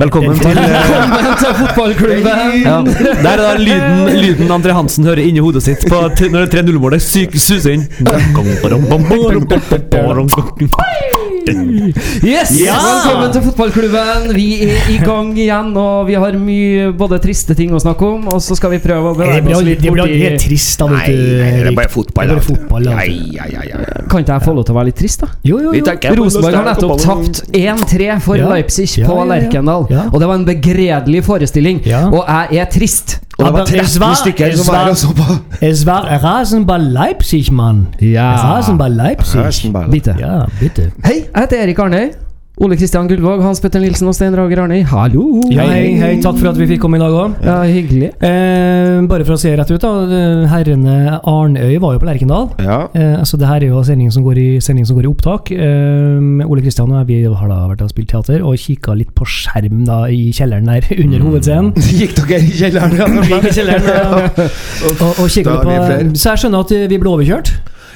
Velkommen til Velkommen til fotballklubben! ja. Der er da lyden, lyden André Hansen hører inni hodet sitt på når 3-0-målet syk- suser inn. Yes! Ja! Velkommen til fotballklubben. Vi er i gang igjen, og vi har mye både triste ting å snakke om, og så skal vi prøve å bevege oss litt litt det blir helt trist, da. Nei, vet du, nei, det er bare fotball. Det er bare fotball, da. Nei, ja, ja, ja. Kan ikke jeg få lov til å være litt trist, da? Jo, jo, jo. Rosenborg har nettopp tapt 1-3 for Ja. Leipzig Ja, på ja, ja. Lerkendal. Ja. Og det var en begredelig forestilling, Ja. og jeg er trist. Og det var Aber es 13 war- stykker es som var war- og så på. Es war Rasenball Leipzig, Mann. Ja. Rasenball Leipzig. Rasenball. Bitte. Ja, bitte. Hei, jeg heter Erik Arnøy. Ole Kristian Gullvåg, Hans Petter Nilsen og Stein Rager Arnøy. Hallo! Hei, hei, hei, takk for at vi fikk komme i dag òg. Ja, hyggelig. Eh, bare for å se rett ut, da. Herrene Arnøy var jo på Lerkendal. Ja. Eh, så det her er jo sendingen som går i, sendingen som går i opptak. Eh, Ole Kristian og jeg vi har da vært og spilt teater og kikka litt på skjerm da i kjelleren der under hovedscenen. Gikk dere i kjelleren? Vi gikk i kjelleren ja. og, og kikket kikka litt på. Så jeg skjønner at vi ble overkjørt.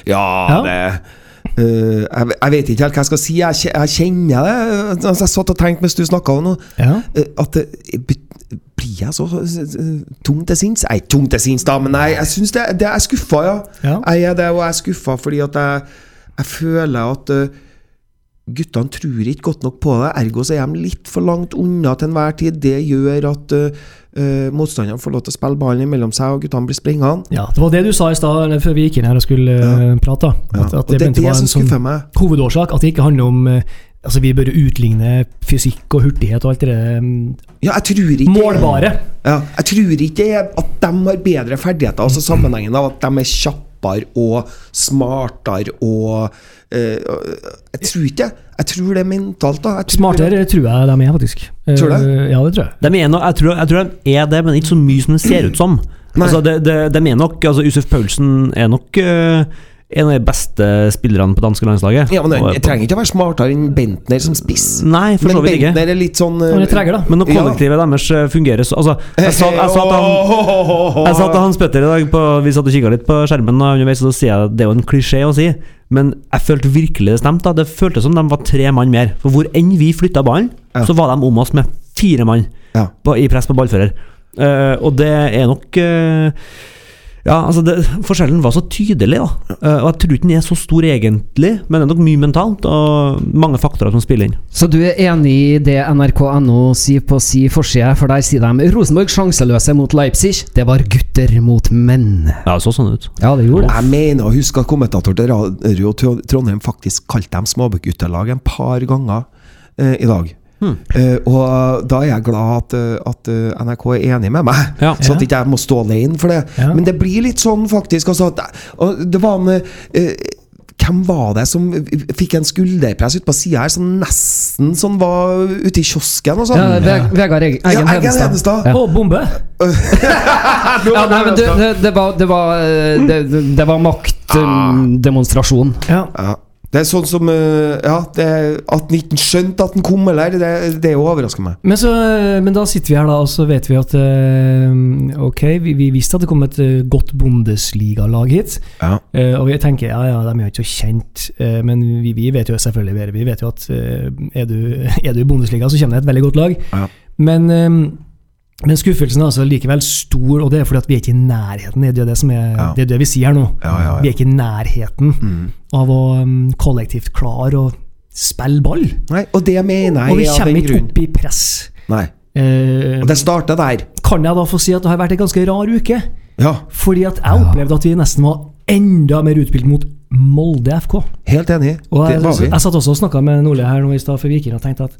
Ja, Ja. det eh, jeg, jeg vet ikke helt hva jeg skal si. Jeg, jeg kjenner det. Altså, jeg satt og tenkte mens du snakka om noe, Ja. Uh, at det, blir jeg så uh, tung til sinns? Ikke tung til sinns, da, men jeg, jeg syns det, det er skuffa, ja. Ja. Jeg er det, og jeg er skuffa fordi at jeg, jeg føler at uh, guttene tror ikke godt nok på det. Ergo så er de litt for langt unna til enhver tid. Det gjør at uh, uh, motstanderne får lov til å spille ballen mellom seg, og guttene blir springende. ja, Det var det du sa i stad før vi gikk inn her og skulle eh, prate. At, at Og det er det som sånn skuffer meg. hovedårsak. At det ikke handler om Altså Vi bør utligne fysikk og hurtighet og alt det mm, Ja, jeg tror ikke målbare. Ja, jeg tror ikke at de har bedre ferdigheter. Altså sammenhengen av at de er kjappere og smartere og Jeg tror ikke. Jeg tror det er mentalt. da jeg tror Smartere tror jeg de er, faktisk. Eh, Tror du det? Ja, det tror jeg. De er nok, jeg, tror, jeg tror de er det, men ikke så mye som det ser ut som. Altså, de, de, de er nok altså, Yusuf Paulsen er nok uh, en av de beste spillerne på danske landslaget. Ja, men Jeg er trenger ikke å være smartere enn Bentner som spiss. Nei, for så vidt ikke. Bentner er litt sånn uh, er da. Men når Ja. kollektivet deres eh, fungerer så altså, jeg, sa, jeg, sa til han, jeg sa til Hans Petter i dag på, Vi satt og kikka litt på skjermen, og underveis så sier jeg at det er jo en klisjé å si, men jeg følte virkelig det stemte. Det føltes som de var tre mann mer. For hvor enn vi flytta ballen, Ja. så var de om oss med fire mann Ja. på, i press på ballfører. Uh, og det er nok eh, Ja, altså det, Forskjellen var så tydelig, da. Eh, og jeg tror ikke den er så stor egentlig, men det er nok mye mentalt og mange faktorer som spiller inn. Så du er enig i det nrk.no sier på si forside, for der sier de Rosenborg sjanseløse mot Leipzig. Det var gutter mot menn. Ja, det så sånn ut. Ja, det gjorde det. Jeg mener å huske at kommentator til Radio Trondheim faktisk kalte dem småguttelag en par ganger eh, i dag. Hmm. Eh, og da er jeg glad at, eh, at eh, NRK er enig med meg, Ja. så at ikke jeg må stå alene for det. Ja. Men det blir litt sånn, faktisk. Altså, at, og det var en uh, hvem var det som fikk en skulderpress ute på sida her, som nesten sånn var ute i kiosken og sånn? Ja, Ve- Vegard Eg- Ja, Eggen Eggen Hedenstad. Hedenstad. Ja. Og bombe! Ja, nei, men du, det, det var, det var, eh, det, det var maktdemonstrasjon. Ja. Det er sånn som eh, Ja, det, at han ikke skjønte at han kom, eller det, det overrasker meg. Men, så, men da sitter vi her, da, og så vet vi at eh, Ok, vi, vi visste at det kom et eh, godt Bundesliga-lag hit. Ja. Eh, og vi tenker ja, ja, de er jo ikke så kjent, eh, men vi, vi vet jo selvfølgelig. Vi vet jo at eh, er, du, er du i Bundesliga, så kommer det et veldig godt lag. Ja. Men, eh, men skuffelsen er altså likevel stor, og det er fordi at vi er ikke i nærheten. Det er det, som er, Ja. det, er det vi sier her nå. Ja, ja. Vi er ikke i nærheten Mm. av å um, kollektivt klare å spille ball. Nei, og det mener jeg Og vi kommer ikke opp i press. Nei. Eh, Og det starter der. kan jeg da få si at det har vært en ganske rar uke? Ja, Fordi at jeg opplevde at vi nesten var enda mer utspilt mot Molde FK. helt enig. Og jeg, det var vi. jeg satt også og snakka med Nordli her nå i stad for vi gikk inn og tenkte at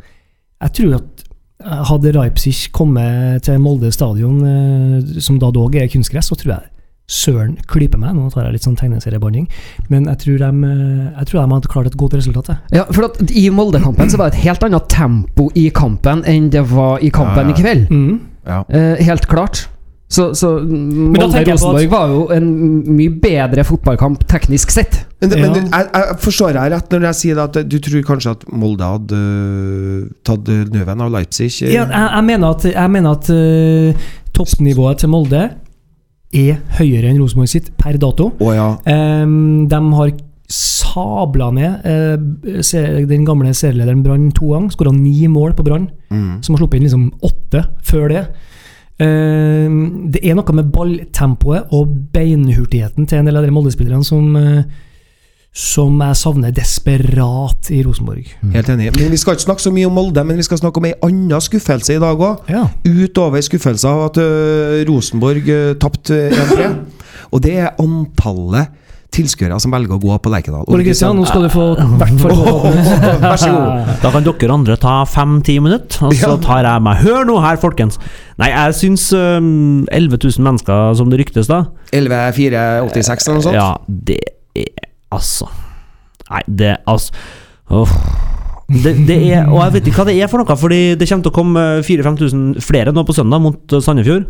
jeg tror at hadde Leipzig kommet til Molde stadion, eh, som da dog er kunstgress, så tror jeg søren klyper meg. Nå tar jeg litt sånn tegneseriebanding, men jeg tror, de, eh, jeg tror de hadde klart et godt resultat. jeg. Ja, for at I Molde-kampen så var det et helt annet tempo i kampen enn det var i kampen Ja, ja. i kveld. Mm. Ja. Eh, helt klart. Så, så Molde-Rosenborg var jo en mye bedre fotballkamp teknisk sett. Men, det, Ja. men jeg, jeg forstår jeg rett når jeg sier at du tror kanskje at Molde hadde øh, tatt nøven av Leipzig? øh? Ja, jeg, jeg mener at, jeg mener at uh, toppnivået til Molde er høyere enn Rosenborg sitt per dato. Oh, ja. um, de har sabla ned eh, den gamle serielederen Brann to ganger. Skåra ni mål på Brann, Mm. som har sluppet inn liksom åtte før det. Em, det er noe med balltempoet og beinhurtigheten til en del av de Molde-spillerne som, eh, som jeg savner desperat i Rosenborg. Helt enig. Men Vi skal ikke snakke så mye om Molde, men vi skal snakke om ei anna skuffelse i dag òg. Ja. Utover skuffelsen av at uh, Rosenborg uh, tapte 1-3. Og det er antallet tilskuere som velger å gå på Lerkendal. Ole Kristian, nå skal du få hvert fall Vær så god. Da kan dere andre ta fem-ti minutter, og så tar jeg meg Hør nå her, folkens! Nei, jeg syns um, 11 000 mennesker, som det ryktes, da 11-4-86 eller noe sånt? Ja, det er altså Nei, det er altså Åh. Det, det er, og jeg vet ikke hva det er for noe, Fordi det kommer til å komme 4000-5000 flere nå på søndag mot uh, Sandefjord.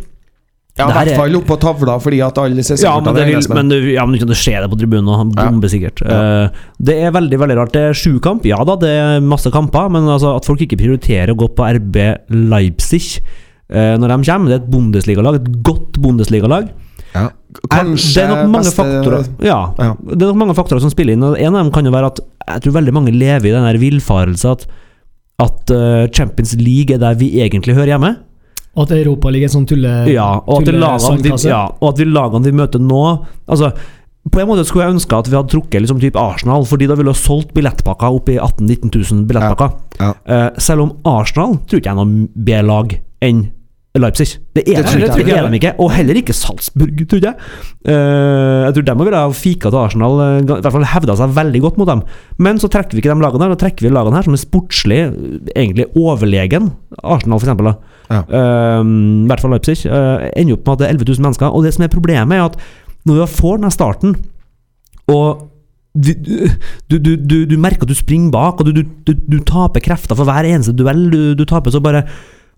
Ja, I hvert er- fall opp på tavla, fordi at alle Ja, men det vil, men du, ja, men du kan se det på tribunen, og Ja. bombesikkert. Ja. Uh, det er veldig veldig rart. Det er sju kamp, ja da, det er masse kamper, men altså at folk ikke prioriterer å gå på RB Leipzig uh, når de kommer. Det er et Bundesliga-lag, et godt Bundesliga-lag. Ja. Kanskje det er nok mange beste- faktorer Ja, Ja. det er nok mange faktorer som spiller inn. Og En av dem kan jo være at jeg tror veldig mange lever i den villfarelsen at at eh, Champions League er der vi egentlig hører hjemme. Og at Europa ligger en sånn tulle... Ja, og at, tulle lagene, vi, sandkasse. ja, og at de lagene vi møter nå Altså, på en måte skulle jeg ønske at vi hadde trukket liksom type Arsenal, Fordi da ville vi ha solgt billettpakker opp i 18 000-19 000 billettpakker. Ja. Eh, selv om Arsenal tror ikke jeg er noe bedre lag enn Leipzig. Det er, Det tror det, ikke jeg. det er de ikke. Og heller ikke Salzburg, tror jeg. Eh, jeg tror de ville ha fika til Arsenal, eh, i hvert fall hevda seg veldig godt mot dem. Men så trekker vi ikke de lagene her, da trekker vi lagene her som er sportslig egentlig overlegen. Arsenal, for eksempel. Da. Ja. Eh, I hvert fall Leipzig. Uh, ender opp med at det er 11 000 mennesker. Og det som er problemet, er at når vi får den starten, og du, du, du, du, du merker at du springer bak, og du, du, du, du taper krefter for hver eneste duell du, du taper, så bare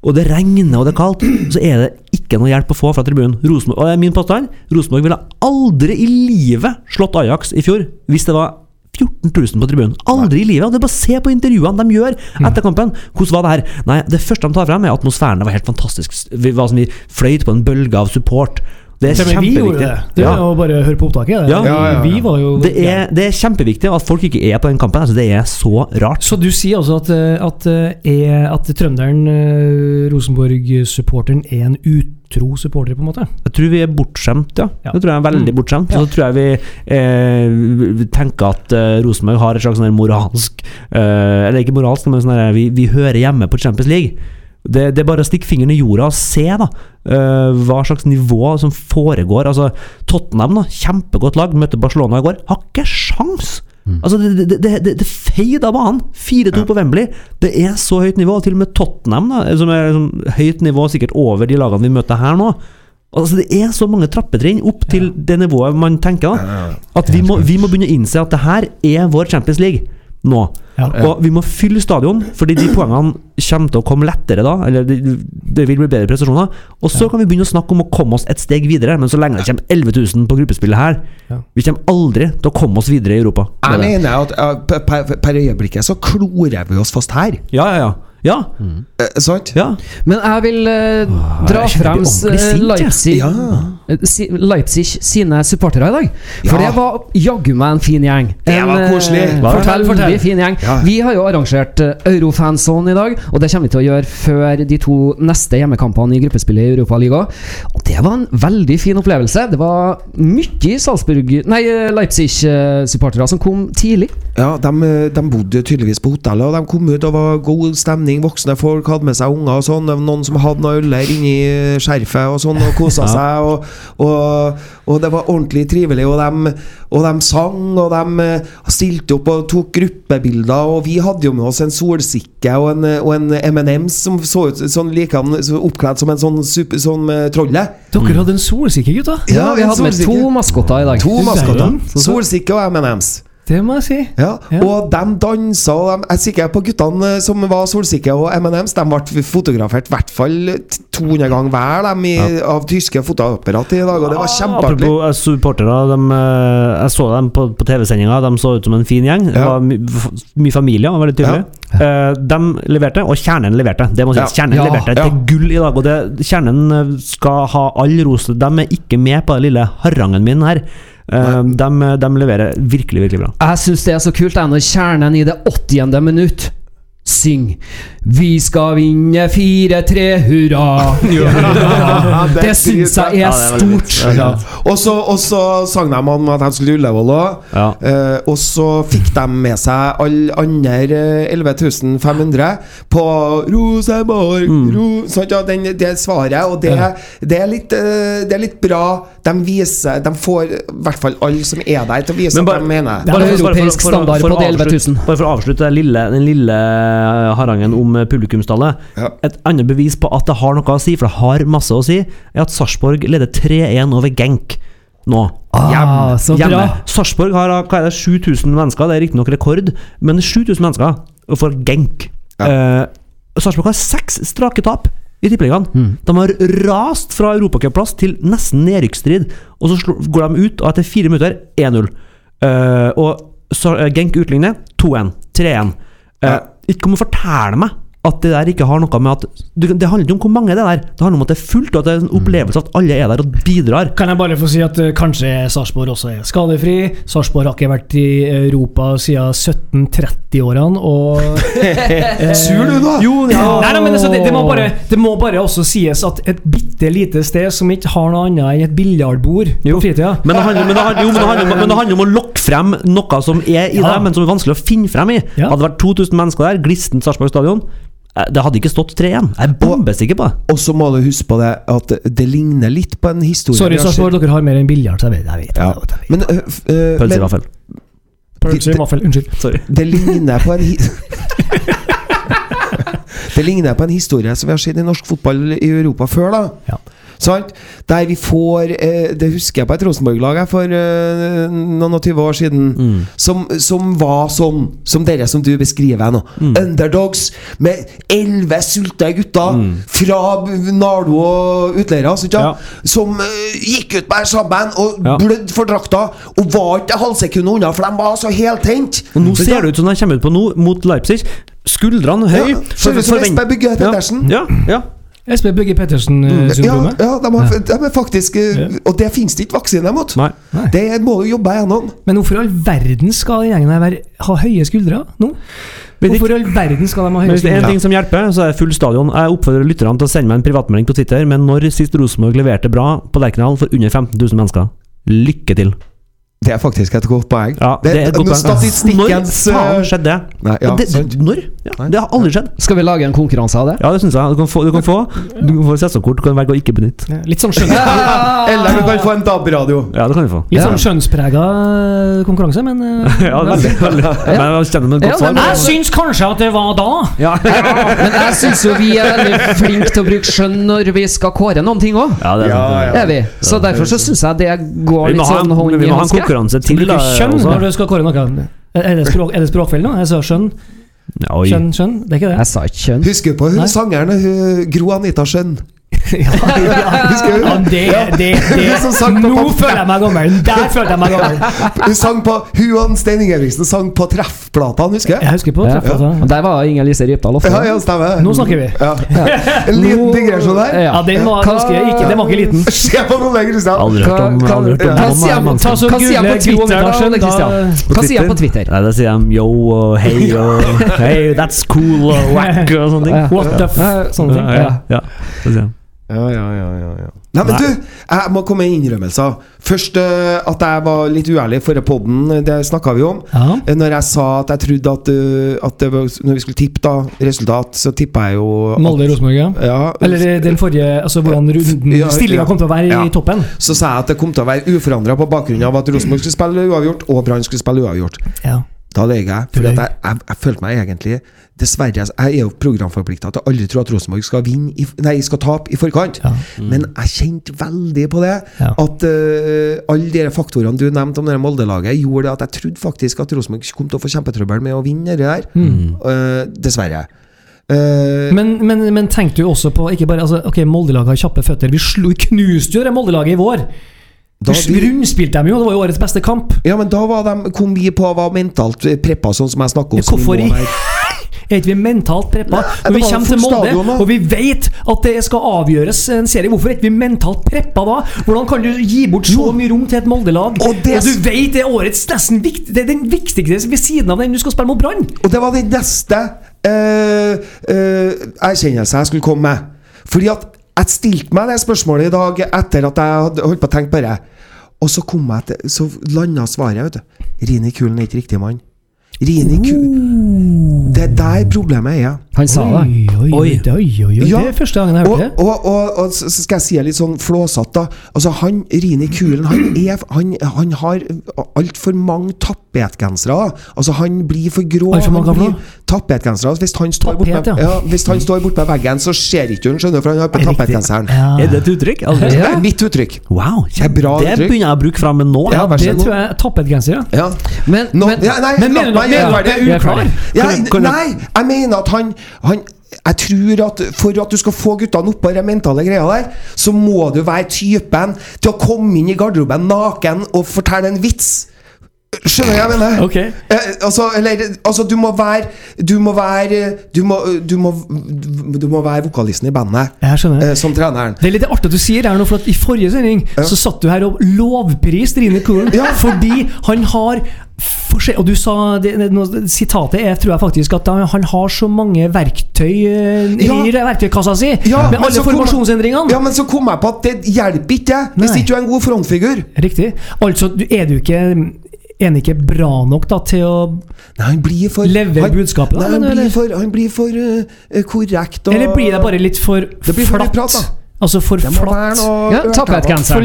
og det regner og det er kaldt, så er det ikke noe hjelp å få fra tribunen. Rosenborg, og min påstand Rosenborg ville aldri i livet slått Ajax i fjor hvis det var 14 000 på tribunen. Aldri i livet. og Det er bare å se på intervjuene de gjør etter kampen. Hvordan var det her? Nei, Det første de tar frem, er at atmosfæren. Var helt fantastisk. Vi var som vi fløyt på en bølge av support. Det er kjempeviktig. det. Det Ja. er jo bare å høre på opptaket. det. Ja. Ja. Vi var jo Det er, det er kjempeviktig at folk ikke er på den kampen. Altså, det er så rart. Så du sier altså at, at, at, eh, er, at trønderen, eh, Rosenborg-supporteren, er en utro supporter, på en måte? Jeg tror vi er bortskjemt, ja. Ja. Det tror jeg er veldig Mm. bortskjemt. Ja. Så tror jeg vi eh, vi tenker at eh, Rosenborg har et slags sånn moralsk eh, Eller ikke moralsk, men sånn der, vi, vi hører hjemme på Champions League. Det, det er bare å stikke fingeren i jorda og se da eh, hva slags nivå som foregår. Altså Tottenham, da kjempegodt lag, møtte Barcelona i går. Har ikke sjans! Altså Det, det, det, det, det av banen. 4-2 på Wembley. Det er så høyt nivå. Til og med Tottenham, da som er liksom, høyt nivå sikkert over de lagene vi møter her nå. Altså Det er så mange trappetrinn opp til det nivået man tenker. da At vi må, vi må begynne å innse at det her er vår Champions League nå. Ja. Og vi må fylle stadion, fordi de poengene kommer til å komme lettere da. Eller det, vil bli bedre prestasjoner. Og så kan vi begynne å snakke om å komme oss et steg videre. Men så lenge det kommer 11 000 på gruppespillet her Ja. Vi kommer aldri til å komme oss videre i Europa. Jeg mener at uh, per, per øyeblikket så klorer vi oss fast her. Ja, ja, ja. Ja, Eh, sant? ja. Men jeg vil eh, dra jeg frem jeg eh. Leipzig, Ja. eh, si, Leipzig sine supportere i dag. For Ja. det var jaggu meg en fin gjeng. Det En, var eh, koselig. Fortell, fortell. fin gjeng. Ja. Vi har jo arrangert uh, Eurofanzone i dag, og det kommer vi til å gjøre før de to neste hjemmekampene i gruppespillet i Europaligaen. Og det var en veldig fin opplevelse. Det var mye Salzburg Nei, eh, Leipzig-supportere som kom tidlig. Ja, de, eh, de bodde tydeligvis på hotellet, og de kom ut og var god stemning. Voksne folk hadde med seg unger og sånn. Noen som hadde noe øller inni skjerfet og sånn, og kosa Ja. seg. Og, og, og det var ordentlig trivelig. Og de, og de sang, og de eh, stilte opp og tok gruppebilder. Og vi hadde jo med oss en solsikke og en, og en M&M's som så ut sånn likedan oppkledd som en sånn, super, sånn med trollet. Dere hadde en solsikke, gutta? Ja, vi hadde med to maskotter i dag. To maskotter. Solsikke og M&M's. Det må jeg si. Ja, Ja. Og de dansa, og de, jeg er sikker på guttene eh, som var Solsikke og M&M's, de ble fotografert i hvert fall 200 ganger hver dem i, av tyske fotoapparat i dag, og det var kjempeartig. Apropos eh, supportere, eh, jeg så dem på, på TV-sendinga. De så ut som en fin gjeng. Det var var my, mye familie, var veldig tydelig. Eh, de leverte, og kjernen leverte. Det må sies. Ja. Kjernen Ja. leverte Ja. til gull i dag. Og det, kjernen skal ha all ros. De er ikke med på den lille harangen min her. Eh, de, de leverer virkelig, virkelig bra. Jeg syns det er så kult når kjernen i det 80. minutt synger 'Vi skal vinne 4-3, hurra'. Det syns jeg er stort. Ja. Og så, så sang de om at de skulle til Ullevål òg. Ja. Uh, og så fikk de med seg alle andre 11.500 på Rosenborg Mm. ro, sånn, ja, den, Det svaret. Og det, det, er litt, eh, det er litt bra. De viser De får i hvert fall alle som er der, til å vise bare- at de mener. Bare for- for- europeisk for- for- standard for på å 11 000. avslutte- Bare for å avslutte den lille, den lille harangen om eh, publikumstallet. Ja. Et annet bevis på at det har noe å si, for det har masse å si, er at Sarpsborg leder 3-1 over Genk nå. Ah, så bra. Hjemme. Sarpsborg har hva er det, 7000 mennesker, det er riktignok rekord, men 7000 mennesker for Genk. Eh, Sarpsborg har seks strake tap i Tippeligaen. Mm. De har rast fra europacupplass til nesten nedrykksstrid, og så går de ut, og etter fire minutter 1-0. Uh, og så, uh, Genk utligner 2-1, 3-1. Uh. Ikke kom og fortell meg at det der ikke har noe med at du, Det handler ikke om hvor mange det er der, det handler om at det er fullt, og at det er en opplevelse at alle er der og bidrar. Kan jeg bare få si at uh, kanskje Sarpsborg også er skadefri. Sarpsborg har ikke vært i Europa siden 1730-årene, og uh, Sur du, da? Jo, ja. Nei, nei, men altså, det, det, må bare, det må bare også sies at et bitte lite sted som ikke har noe annet enn et biljardbord Jo. på fritida Men det handler, men det handler, jo, men om- men det handler om å lokke frem noe som er i Ja. det, men som er vanskelig å finne frem i. Ja. Hadde det vært 2000 mennesker der, glissent Sarpsborg stadion, det hadde ikke stått 3-1. Jeg er bombesikker på det. Og så må du huske på det at det ligner litt på en historie Sorry, Sarpsborg, dere har mer enn biljard. så Jeg vet, jeg vet, Ja. jeg vet, jeg vet. Men, øh, øh, Pølse i vaffel. Pølse i vaffel, unnskyld. Sorry. det ligner på en Det ligner på en historie som vi har sett i norsk fotball i Europa før, da. Ja. Sant? Der vi får eh, Det husker jeg på et Rosenborg-lag for eh, noen og tyve år siden. Mm. Som, som var sånn som dere som du beskriver nå. Mm. Underdogs med elleve sultne gutter fra Nardo og utleiere. ja? Som eh, gikk ut med sammen og Ja. blødde for drakta. Og var ikke halvsekundet unna, for de var så heltent. Og nå ser det ut som de kommer ut på nå, mot Leipzig. Skuldrene høy. Ja, ser ut som Espen Bugge Pettersen. Ja, ja. Espen Bugge Pettersen-syndromet. ja de, har, de er faktisk eh, Og det finnes det ikke vaksine mot. Nei. Det må du jobbe gjennom. Men hvorfor i all verden skal den gjengen her ha høye skuldre nå? Hvorfor i all verden skal de ha Men skuldre? hvis det er en ting som hjelper, så er det full stadion. Jeg oppfordrer lytterne til å sende meg en privatmelding på Twitter men når sist Rosenborg leverte bra på Lerkendal for under 15 000 mennesker. Lykke til. Det er faktisk et godt poeng. Ja, det er et godt poeng. Statistikkens Når faen eh, skjedde det? Nei, ja, det, det når? Ja, det har aldri skjedd. Skal vi lage en konkurranse av det? Ja, det syns jeg. Du kan få, du kan få, du kan få sesongkort, du kan velge å ikke benytte. Ja, Litt sånn skjønn... Eller du kan få en DAB-radio. Ja, det kan du få. Litt sånn skjønnsprega konkurranse, men eh, Ja, veldig, veldig. Men jeg kjenner med et Ja, godt svar. Jeg syns kanskje at det var da! Ja, Men jeg syns jo vi er veldig flinke til å bruke skjønn når vi skal kåre noen ting òg. ja, det er sant. Er vi? Så derfor så syns jeg det går litt sånn hånd vi i hanske. Du til. bruker kjønn også. når du skal kåre noe. Er det, språk, er det språkfeil nå? Jeg sa skjønn. Skjønn, skjønn. Det er ikke det. Jeg sa ikke kjønn. Husker du på hun Nei. sangeren hun, Gro Anita Skjønn? ja, ja, det, det, det. Sang på Nå pop- føler jeg meg gammel! Der følte jeg meg gammel! Hun sang på Huan Stein Ingebrigtsen sang på treffplatene, husker jeg? Jeg husker på Ja. treffplata. Og Der var Inger Lise Rypdal ofte. Ja, ja, stemmer. Nå snakker vi. Ja. En liten digresjon der. Ja, den var ganske ikke, Den var ikke liten. Se på noe lenger, Kristian. Aldri hørt om, Hva- aldri hørt om hva- hva sier han på Twitter, da, da. Hva sier han på Twitter? Nei, Da sier de yo og hei og hey, that's cool og wack og sånne ting. What the f... Sånne ting. Ja, ja, ja. Ja, ja, ja. Nei, men Nei. du, jeg må komme med innrømmelser. Først uh, at jeg var litt uærlig forrige podden, det snakka vi om. Ja. Uh, Når jeg sa at jeg trodde at, uh, at det var, Når vi skulle tippe da resultat, så tippa jeg jo Molde-Rosenborg, ja. Ja, Eller eh, den forrige Altså hvordan runden Ja, stillinga kom til å være Ja. i toppen. så sa jeg at det kom til å være uforandra på bakgrunn av at Rosenborg skulle spille uavgjort, og Brann skulle spille uavgjort. Ja. Da løy jeg. For at jeg, jeg, jeg følte meg egentlig Dessverre, jeg er jo programforplikta til aldri tro at Rosenborg skal vinne i, Nei, skal tape i forkant. Men jeg kjente veldig på det. Ja. At uh, alle de faktorene du nevnte om det Molde-laget, gjorde at jeg trodde faktisk at Rosenborg kom til å få kjempetrøbbel med å vinne det der. Eh, dessverre. Uh, Men, men, men tenkte du også på ikke bare, altså, Ok, Molde-laget har kjappe føtter. Vi slo, knuste jo det Molde-laget i vår. Da vi- rundspilte dem jo, det var jo årets beste kamp. ja, men da var de, kom vi på være mentalt preppa, sånn som jeg snakker om. Hvorfor i. Er ikke vi mentalt preppa når vi kommer til Molde og vi vet at det skal avgjøres en serie? Hvorfor er ikke vi mentalt preppa da? Hvordan kan du gi bort så mye rom til et Molde-lag? Og Og, du vet det er årets nesten viktig, Det er den viktigste ved siden av den du skal spille mot Brann! Og det var den neste uh, erkjennelsen jeg skulle komme med. Fordi at jeg stilte meg det spørsmålet i dag etter at jeg hadde holdt på å tenke på det. Og så kom jeg til Så landa svaret, vet du. Rini Kulen er ikke riktig mann. Rini Kulen Det er der problemet er. Han sa det. Oi, oi, oi, Oi. Det er første gangen jeg Og, hørte det. og, og, og så skal jeg si det litt sånn flåsete, da. Altså, han Rini Kulen han, er, han, han har altfor mange tapetgensere. Altså, han blir for grå. Alt for mange blir- Tapetgensere. Hvis han står Tapet, borte med, ja. ja, hvis han står borte med veggen, så ser ikke hun, skjønner du, for han har på tapetgenseren. Ja. Er det et uttrykk? Aldri. Det er mitt uttrykk. Wow, Det er bra det uttrykk. begynner jeg å bruke fra med nå. Ja, vær Det tror jeg er tappetgenser, ja. Ja. Men, Nå, men ja, nei, Men mener du at- det er ferdig. Jeg ferdig. uklar? Ja, Kan jeg- kan jeg- nei, jeg mener at han, han Jeg tror at for at du skal få guttene opp på den mentale greia der, så må du være typen til å komme inn i garderoben naken og fortelle en vits. Skjønner du hva jeg mener? Okay. Eh, altså, eller, altså, du må være Du må være Du må, du må, du må være vokalisten i bandet. Jeg skjønner. eh, som treneren. Det er litt artig at du sier det her nå, for i forrige sending så satt du her og lovpriste Rine Kulen Ja. fordi han har Og du sa det, det, Sitatet er, tror jeg faktisk, at han har så mange verktøy eh, Ja. i verktøykassa si, Ja, med alle jeg- formasjonsendringene. Ja, men så kom jeg på at det hjelper ikke hvis ikke du er en god frontfigur. Riktig. Altså, er du ikke er han ikke bra nok da til å Nei, han blir for Levere han, budskapet, da, Nei, han eller? blir for, han blir for uh, korrekt og Eller blir det bare litt for blir flatt? prat, da. altså for flatt? ja,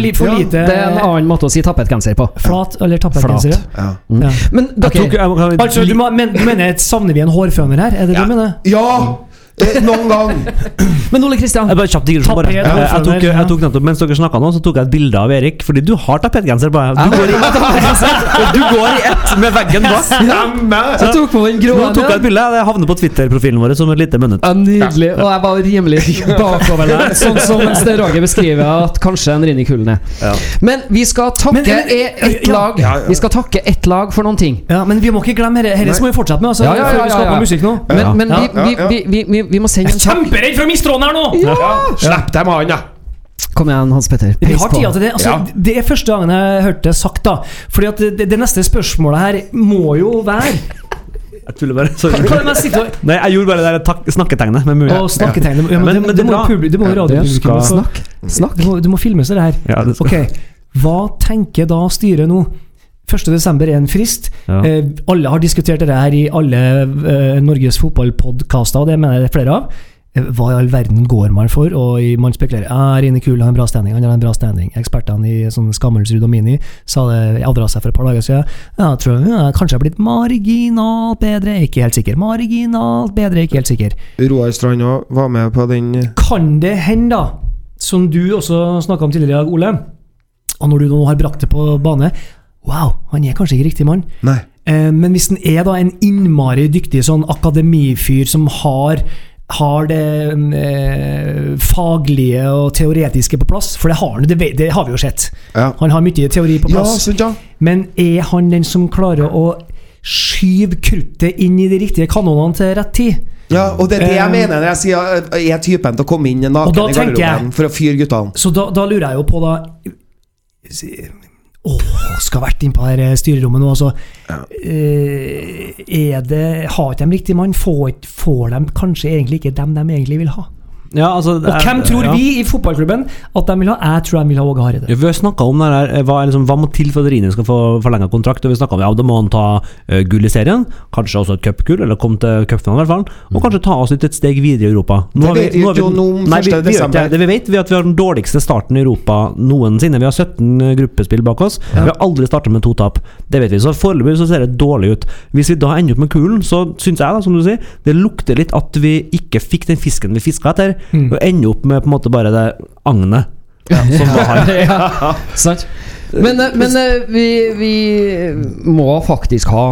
li, Ja, Det er en annen måte å si tappetgenser på. Flat eller tappetgenser? Flat. Ja. Ja. Men jeg, Altså, du, men, mener savner vi en hårføner her? Er det det du mener? ja eh, noen gang. Men Ole Kristian, jeg bare kjapt digresjon, bare. Jeg, jeg, tok, jeg tok nettopp, Mens dere snakka nå, så tok jeg et bilde av Erik, fordi du har tapetgenser på deg. Du går i, du går i ett med veggen bak. jeg tok på den grå Nå tok jeg et bilde, det havner på Twitter-profilen vår som et lite minutt. Ja, nydelig. Og jeg var rimelig bakoverlent, sånn som Roger beskriver at kanskje en Rini Kullen er. Ja. Men vi skal takke ett lag. Vi skal takke ett lag for noen ting. Ja, men vi må ikke glemme dette. Dette må vi fortsette med. Altså, Ja, ja, ja, før vi skal ja, musikk nå. Men, men vi, vi, vi, vi, vi, må sende Jeg en er kjemperedd for å miste tråden her nå! Ja, Slipp dem han, da! Kom igjen, Hans Petter. Vi har tida til det. Altså, Ja. Det er første gangen jeg hørte det sagt. da Fordi at det, det neste spørsmålet her må jo være Jeg tuller bare. Sorry. Hva hva det Nei, jeg gjorde bare det der snakketegnet med mulighet. å snakketegnet ja, men, Men- det, men det er må publi- det må Ja, radiopublikum skal- Snakk. Snakk. Du må, du må filmes, det her. Ja, det skal- Ok, Hva tenker da styret nå? 1.12. er en frist. Ja. Eh, alle har diskutert dette her i alle eh, Norges fotballpodkaster, og det mener jeg det er flere av. Eh, Hva i all verden går man for? Og man spekulerer ah, Rine Kuhl har en bra standing. Han har en bra standing. Ekspertene i sånn Skammelsrud og Mini sa det avdra seg for et par dager siden. Ja, jeg tror ja, kanskje jeg har blitt marginalt bedre. Ikke helt sikker. Marginalt bedre, ikke helt sikker. Roar Strand òg var med på den eh, Kan det hende, da, som du også snakka om tidligere i dag, Ole, og når du nå har brakt det på bane Wow, han er kanskje ikke riktig mann. Nei. Eh, men hvis han er da en innmari dyktig sånn akademifyr som har har det eh, faglige og teoretiske på plass, for det har han, det, det har vi jo sett. Ja. Han har mye teori på plass. Ja, ja. Men er han den som klarer å skyve kruttet inn i de riktige kanonene til rett tid? ja. Og det er det jeg um, mener når jeg sier eh, jeg er typen til å komme inn naken i garderoben for å fyre guttene. Så da, da lurer jeg jo på da Åh, skal vært inn på her styrerommet nå, altså. Eh, er det Har ikke de riktig mann? Får, får de kanskje egentlig ikke dem de egentlig vil ha? Ja, altså, Og er- hvem tror ja. vi i fotballklubben at de vil ha? Jeg tror de vil ha Åge Hareide. Ja, vi har snakka om det her, eh, hva, liksom, hva må til for at Rine skal få forlenga kontrakt. Og vi om ja, da må han ta uh, gull i serien, kanskje også et cupgull, eller komme til cupfinalen i hvert fall. Og kanskje ta oss litt et steg videre i Europa. Det vet vi jo noe Nei, vi, 1. vi, gjør ikke desember. det. det vi vet, vi er at vi har den dårligste starten i Europa noensinne. Vi har 17 gruppespill bak oss. Vi har aldri starta med to tap. Det vet vi. Så foreløpig så ser det dårlig ut. Hvis vi da ender opp med kulen, så syns jeg, da, som du sier, det lukter litt at vi ikke fikk den fisken vi fiska etter, Mm. og ender opp med på en måte bare det agnet. som var her. ja, sant. Men, eh, men eh, vi, vi må faktisk ha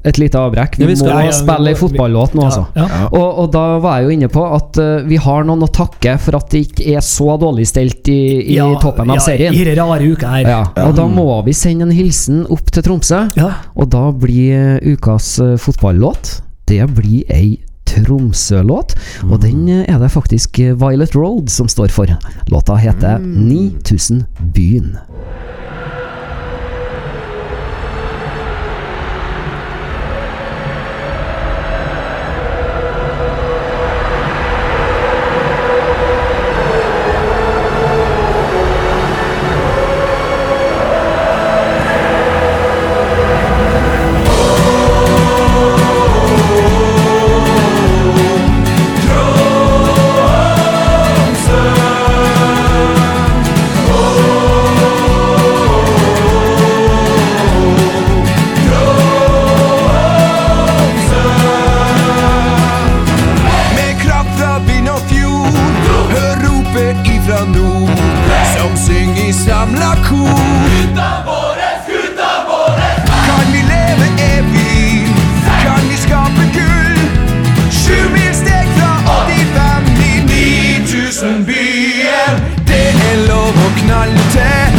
et lite avbrekk. Vi Ja, vi må Ja, ja, spille ei fotballåt nå, altså. Ja, ja. Og, og da var jeg jo inne på at uh, vi har noen å takke for at det ikke er så dårlig stelt i, i Ja, toppen av ja, serien. I rare uka her. Ja, og da må vi sende en hilsen opp til Tromsø. Ja. Og da blir ukas uh, fotballåt Det blir ei Tromsø-låt. Og den eh, er det faktisk Violet Road som står for. Låta heter 9000 Byen. Lov å knalle til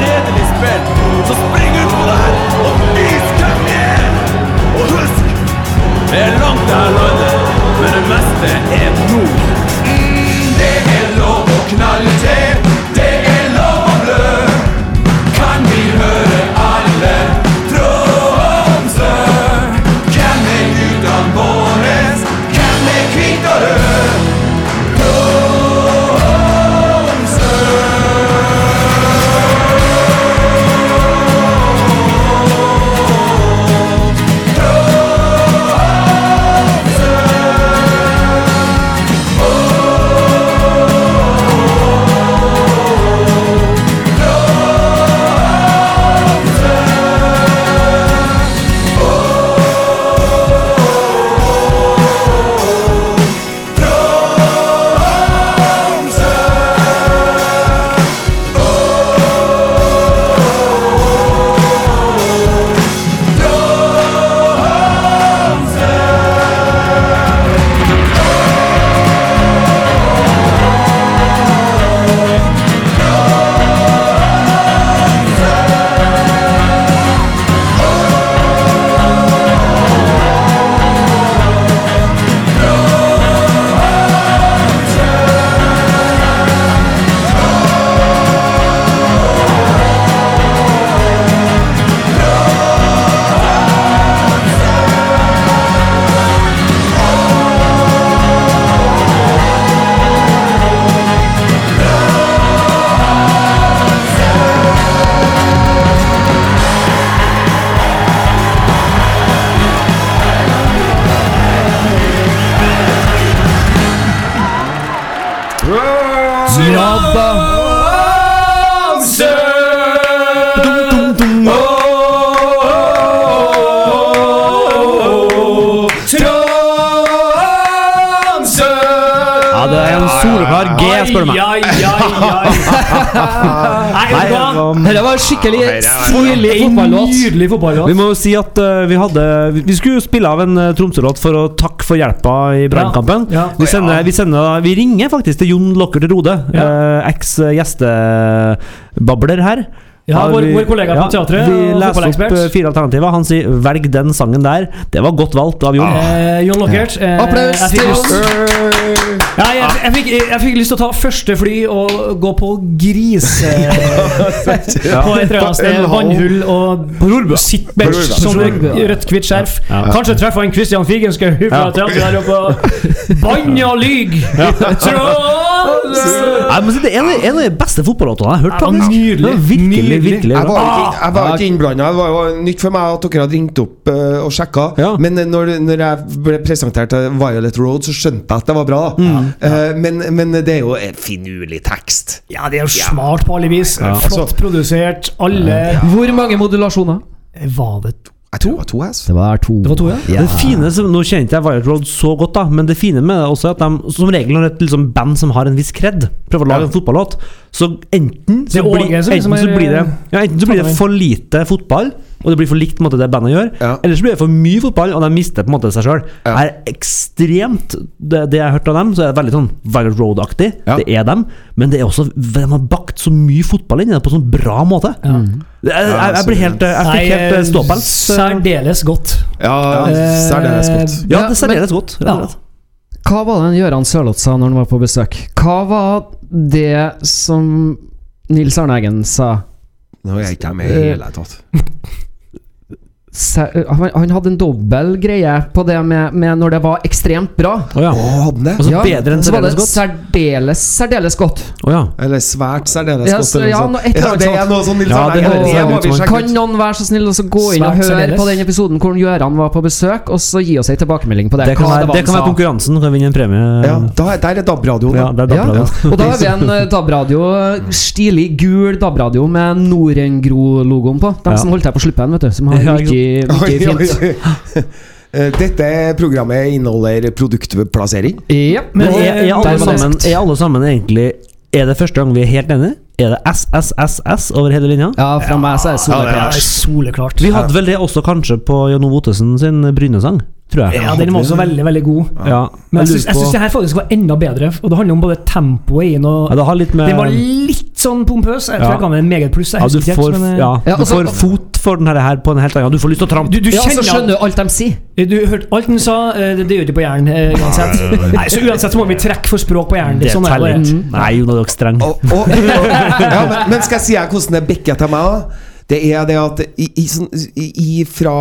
uredelig spill. Så spring ut på der og vis hvem vi er! Og husk, det er langt det her landet, men det meste er nord. Skikkelig stilig fotballåt. nydelig Vi må jo si at uh, vi hadde Vi vi skulle jo spille av en uh, Tromsø-låt for å takke for hjelpa i brannkampen. Ja. Vi, sender, vi, sender, vi ringer faktisk til Jon Lokker til Rode, Ja. eh, eks-gjestebabler her. Ja, Har vår, vi- vår kollega på teatret. Vi leser opp eh, fire alternativer. Han sier 'velg den sangen der'. Det var godt valgt av Jon. Eh, Jon Lockert. Eh, Applaus jeg til Ja, jeg, jeg, fikk, jeg fikk lyst til å ta første fly og gå på grise... På et eller annet sted. Vannhull og sittbench som rødt-hvitt skjerf. Ja. Kanskje treffer en Christian Figenschou fra teatret der oppe. Bann og lyg! Trond! Jeg må si, det er en, en av de beste fotballåtene jeg har hørt. Faktisk. nydelig. Var virkelig, virkelig Jeg bra. var ikke, jeg var ikke innblanda. Det var jo nytt for meg at dere hadde ringt opp eh, og sjekka. Ja. Men eh, når, når jeg ble presentert til Violet Road, så skjønte jeg at det var bra. da Eh, men, men det er jo en finurlig tekst. Ja, det er jo smart på alle vis. Flott produsert. Alle Hvor mange modulasjoner? Var det Jeg tror det var to Ass. Det var to. Det var to, ja. Det fine, som- Nå kjente jeg Violet Road så godt, da men det fine med det også er at de som regel når et liksom, band som har en viss kred, prøver å lage Ja. en fotballåt, så enten så, bli, blir, enten liksom så blir det ja, Enten så blir det for lite fotball, og det blir for likt på en måte, det bandet gjør, Ja. eller så blir det for mye fotball, og de mister på en måte seg sjøl. Ja. Det er ekstremt det, det jeg har hørt av dem, så er det veldig sånn Violet Road-aktig. Ja. Det er dem, men det er også De har bakt så mye fotball inn i det på en sånn bra måte. Jeg, jeg, jeg, helt Jeg fikk helt eh, ståpels. Særdeles godt. Ja, Eh, særdeles godt. Ja, Ja, det er særdeles godt. rett og Ja. slett. Hva var det Gøran Sørloth sa når han var på besøk? Hva var det som Nils Arne Eggen sa? Nå er jeg ikke med i det hele tatt. Han, han hadde en dobbel greie på det med, med når det var ekstremt bra. Oh, ja. oh, Og det? så bedre enn så var det særdeles godt. særdeles, særdeles godt. Oh, ja. Eller svært særdeles Ja, godt. ja, noe Ja, det er noe sånn Ja, Kan noen være så snill å så gå inn og høre særdeles. på den episoden hvor Gøran var på besøk, og så gi oss ei tilbakemelding på det? Det kan, være, det kan være konkurransen. Kan vinne en premie. Ja, da, der er DAB-radioen. Ja, det er Ja, DAB-radio. og da har vi en eh, DAB-radio, stilig gul DAB-radio med Norengro-logoen på. De Ja. som holdt her på Sluppen, vet du. Som har Ja, mye, mye Oi, oi, fint. oi. Eh, Dette programmet inneholder produktplassering. Ja, Men er, er, alle sammen, er alle sammen egentlig Er det første gang vi er helt enige? Er det SSSS over hele linja? ja, fra meg så er det Ja, det soleklart. er soleklart. Vi hadde vel det også kanskje på Jan Ove Ottesen sin Brynesang, tror jeg. Ja, den var også veldig, veldig god. Ja, Men jeg syns, det her faktisk var enda bedre. Og det handler om både tempoet i den og ja, det har litt med Den var litt sånn pompøs. Jeg tror Ja. jeg ga den en meget pluss. Ja, du får, men, eh, ja, Ja, du altså- får fot for den her, på en helt annen Du får lyst til å trampe. Du, du Ja, så skjønner du alt de sier. Du hørte alt han sa, eh, det, det gjør de på hjernen eh, uansett. Nei, så uansett så må vi trekke for språk på hjernen. Det, Det sånn er teller ikke. Nei, Jon, er dere streng. Ja, men, men skal jeg si her hvordan det bikker til meg? da? Det er det at i, i, sånn, i, fra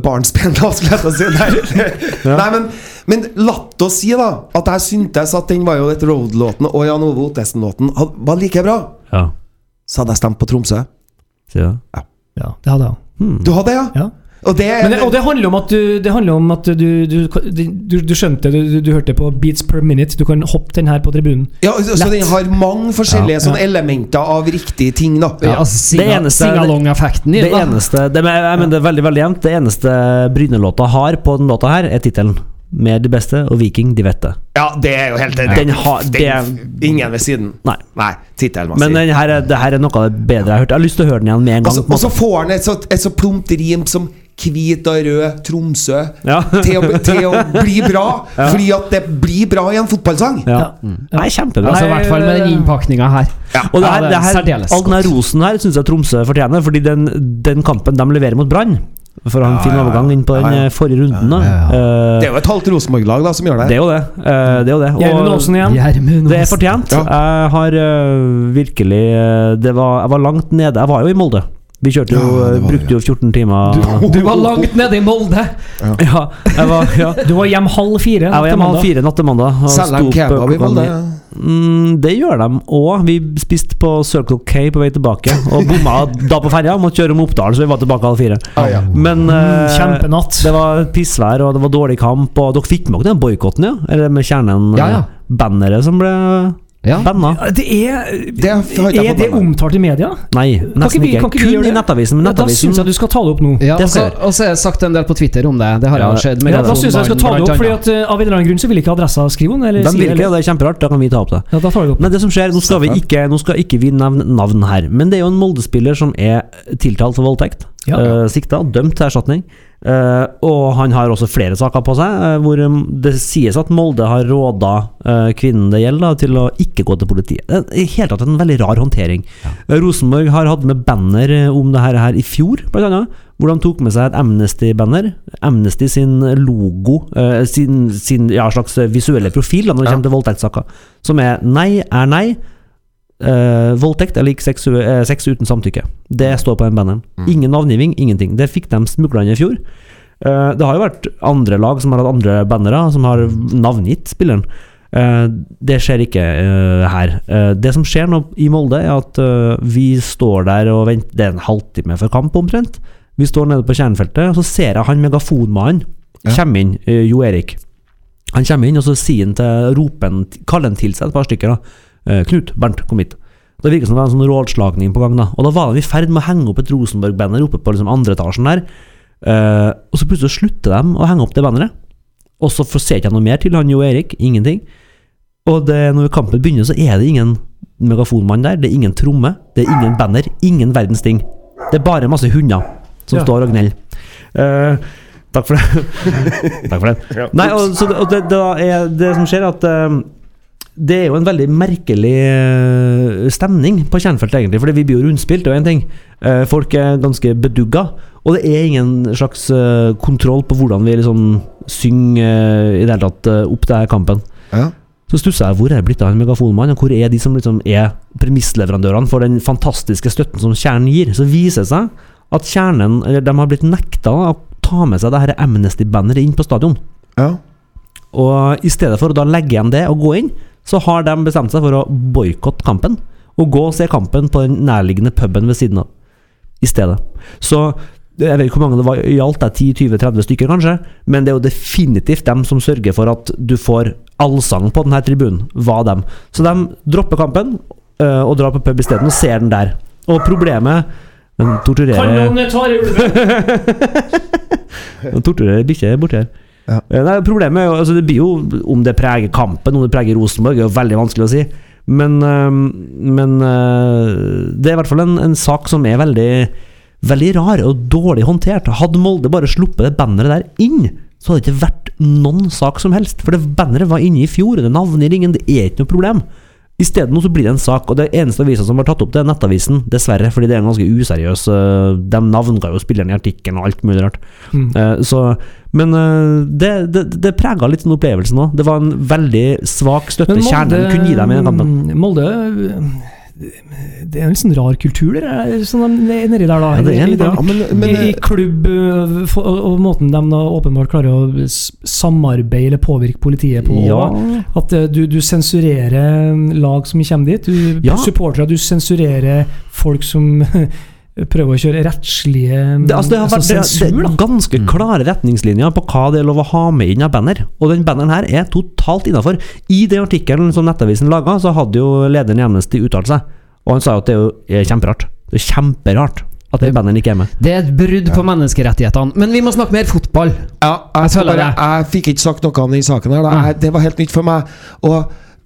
barnsben, da, skulle jeg si. Nei, Nei men, men latt oss si da at jeg syntes at den var jo Violet Road-låten og Jan Ove Ottesen-låten var like bra. Ja, Så hadde jeg stemt på Tromsø. Ja. Ja, det hadde jeg. Du hadde det, ja? Ja. Og det, Men det, og det handler om at du, det handler om at du, du, du, du skjønte du, du, du hørte på beats per minute. Du kan hoppe den her på tribunen. ja, så lett. den har mange forskjellige Ja. sånne elementer av riktige ting. da Ja, altså, Det eneste- Singalong-effekten i Det eneste det, men, jeg mener, det er veldig veldig jevnt. Det eneste Bryne-låta har på den låta her, er tittelen 'Med de beste' og 'Viking de vet det. Ja, det er jo helt Den har- det- Ingen ved siden. Nei. Nei, tittelen Men den her, er- det her er noe av det bedre jeg har hørt. Jeg har lyst til å høre den igjen med en gang. så, og så får han et så, et så plumpt rim som hvit og rød Tromsø Ja. til, å, til å bli bra. Fordi at det blir bra i en fotballsang. Ja. Nei, kjempebra. Altså, I hvert fall med den innpakninga her. Og det her, det er det her, all den rosen her syns jeg Tromsø fortjener, fordi den, den kampen de leverer mot Brann For å ha en Ja, fin ja, ja. overgang inn på den Ja, ja. eh, forrige runden. da Eh, Det er jo et halvt Rosenborg-lag da som gjør det. Det er jo det. Uh, det, er jo det. Gjermund Aasen igjen. Gjermund det er fortjent. Ja. Jeg har uh, virkelig det var, Jeg var langt nede. Jeg var jo i Molde. Vi kjørte jo, Ja, var brukte jo 14 timer Du var langt nede i Molde! Ja, jeg var, ja. Du var hjem halv fire. Natt til mandag. fire natt til mandag. og Selger de kebab i Molde? Mm, det gjør de òg. Vi spiste på Circle K på vei tilbake, og bomma da på ferja. Måtte kjøre om Oppdal, så vi var tilbake halv fire. Ah, ja. Men eh, Kjempenatt. det var pissvær, og det var dårlig kamp. Og dere fikk med dere den boikotten, ja? Eller med kjernen Ja, ja. eh, Banneret som ble Ja. Banna? Det er Det er, Er det omtalt i media? Nei, nesten vi- ikke. Kun i? Nettavisen. Men Ja, da syns jeg du skal ta det opp nå. Ja, Det og så har jeg sagt en del på Twitter om det. Det har Ja, jeg skjedd. Ja, da syns jeg jeg skal ta det opp, fordi at eh, av en eller annen grunn så vil ikke Adressa skrive om det. Eller De vil ikke, og eller- det er kjemperart. Da kan vi ta opp det. Ja, da tar vi opp. Men det som skjer, nå skal vi ikke, nå skal ikke vi nevne navn her, men det er jo en Molde-spiller som er tiltalt for voldtekt. Ja. Uh, sikta, dømt til erstatning. Eh, og han har også flere saker på seg, uh, hvor um, det sies at Molde har råda uh, kvinnen det gjelder, da, til å ikke gå til politiet. Det er i hele tatt en veldig rar håndtering. Eh, Rosenborg har hatt med banner eh, om det her, her i fjor, blant annet. Hvor de tok med seg et Amnesty-banner. Amnesty sin logo, eh, sin, sin ja, slags visuelle profil da, når det Ja. kommer til voldtektssaker, som er 'nei er nei'. Eh, voldtekt er lik sex, eh, sex uten samtykke. Det står på den banneren. Ingen navngiving, ingenting. Det fikk de smuglende i fjor. Uh, det har jo vært andre lag som har hatt andre bannere, som har navngitt spilleren. Det skjer ikke her. Det som skjer nå i Molde, er at vi står der og venter Det er en halvtime før kamp, omtrent. Vi står nede på kjernefeltet, og så ser jeg han megafonmannen Ja. komme inn, Jo Erik. Han kommer inn, og så sier han til ropen, kaller han til seg et par stykker. da Knut, Bernt, kom hit. Det virker som det var en sånn rådslagning på gang. da Og da var de i ferd med å henge opp et Rosenborg-banner oppe på liksom andre etasjen der. Eh, og så plutselig slutter de å henge opp det banneret. Og så får- ser ikke jeg noe mer til han Jo Erik. Ingenting. Og det, når kampen begynner, så er det ingen megafonmann der. Det er ingen tromme. Det er ingen banner. Ingen verdens ting. Det er bare masse hunder som Ja. står og gneller. Eh, takk for det. takk for det. Nei, og, så, og det, det, er det som skjer, er at eh, det er jo en veldig merkelig eh, stemning på Kjernfeltet, egentlig. Fordi vi blir jo rundspilt, det er jo én ting. Eh, Folk er ganske bedugga. Og det er ingen slags eh, kontroll på hvordan vi liksom synger i det hele tatt opp denne kampen. Ja. Så stusser jeg hvor er det blitt av en megafonmann, og hvor er de som liksom er premissleverandørene for den fantastiske støtten som Kjernen gir? Så viser det seg at Kjernen eller de har blitt nekta å ta med seg det her Amnesty-banneret inn på stadion. ja. Og i stedet for å da legge igjen det og gå inn, så har de bestemt seg for å boikotte kampen. Og gå og se kampen på den nærliggende puben ved siden av. I stedet. Så jeg vet ikke hvor mange det var i alt, det er 10-20-30 stykker kanskje, men det er jo definitivt dem som sørger for at du får allsang på denne tribunen, var dem. Så de dropper kampen øh, og drar på pub isteden og ser den der. Og problemet Den torturerer Kan noen ta ulven? Den torturerer bikkjer borti her. Ja. Eh, Nei, problemet er jo altså Det blir jo Om det preger kampen, om det preger Rosenborg, er jo veldig vanskelig å si. Men, eh, men eh, det er i hvert fall en, en sak som er veldig Veldig rar og dårlig håndtert. Hadde Molde bare sluppet det banneret der inn, så hadde det ikke vært noen sak som helst. For det banneret var inne i fjor, det navngir ingen, det er ikke noe problem. Isteden så blir det en sak, og det eneste avisa som har tatt opp det, er Nettavisen. Dessverre, fordi det er en ganske useriøs eh, De navnga jo spilleren i artikkelen og alt mulig rart. Mm. Eh, så, men eh, det, det, det prega litt den opplevelsen òg. Det var en veldig svak støtte Molde, kjernen kunne gi dem i den kampen. Molde Det er en litt sånn rar kultur det er, som de er nedi der, da. Ja, det er I- litt. Ja, men, men I, I klubb øh, for, og, måten de da åpenbart klarer å samarbeide eller påvirke politiet på. Ja. At øh, du, du sensurerer lag som kommer dit. Du Ja. supportere, du sensurerer folk som prøver å kjøre rettslige Det, altså, det har vært altså, sensur. det da. er ganske klare retningslinjer på hva det er lov å ha med inn av banner. Og den banneren her er totalt innafor. I den artikkelen som Nettavisen laga, så hadde jo lederen i Amnesty uttalt seg. Og han sa jo at det er er kjemperart. Det er kjemperart at den banneren ikke er med. Det er et brudd på menneskerettighetene. Men vi må snakke mer fotball. Ja, jeg, Jeg bare, jeg fikk ikke sagt noe om den saken her. Da. Jeg, det var helt nytt for meg. Og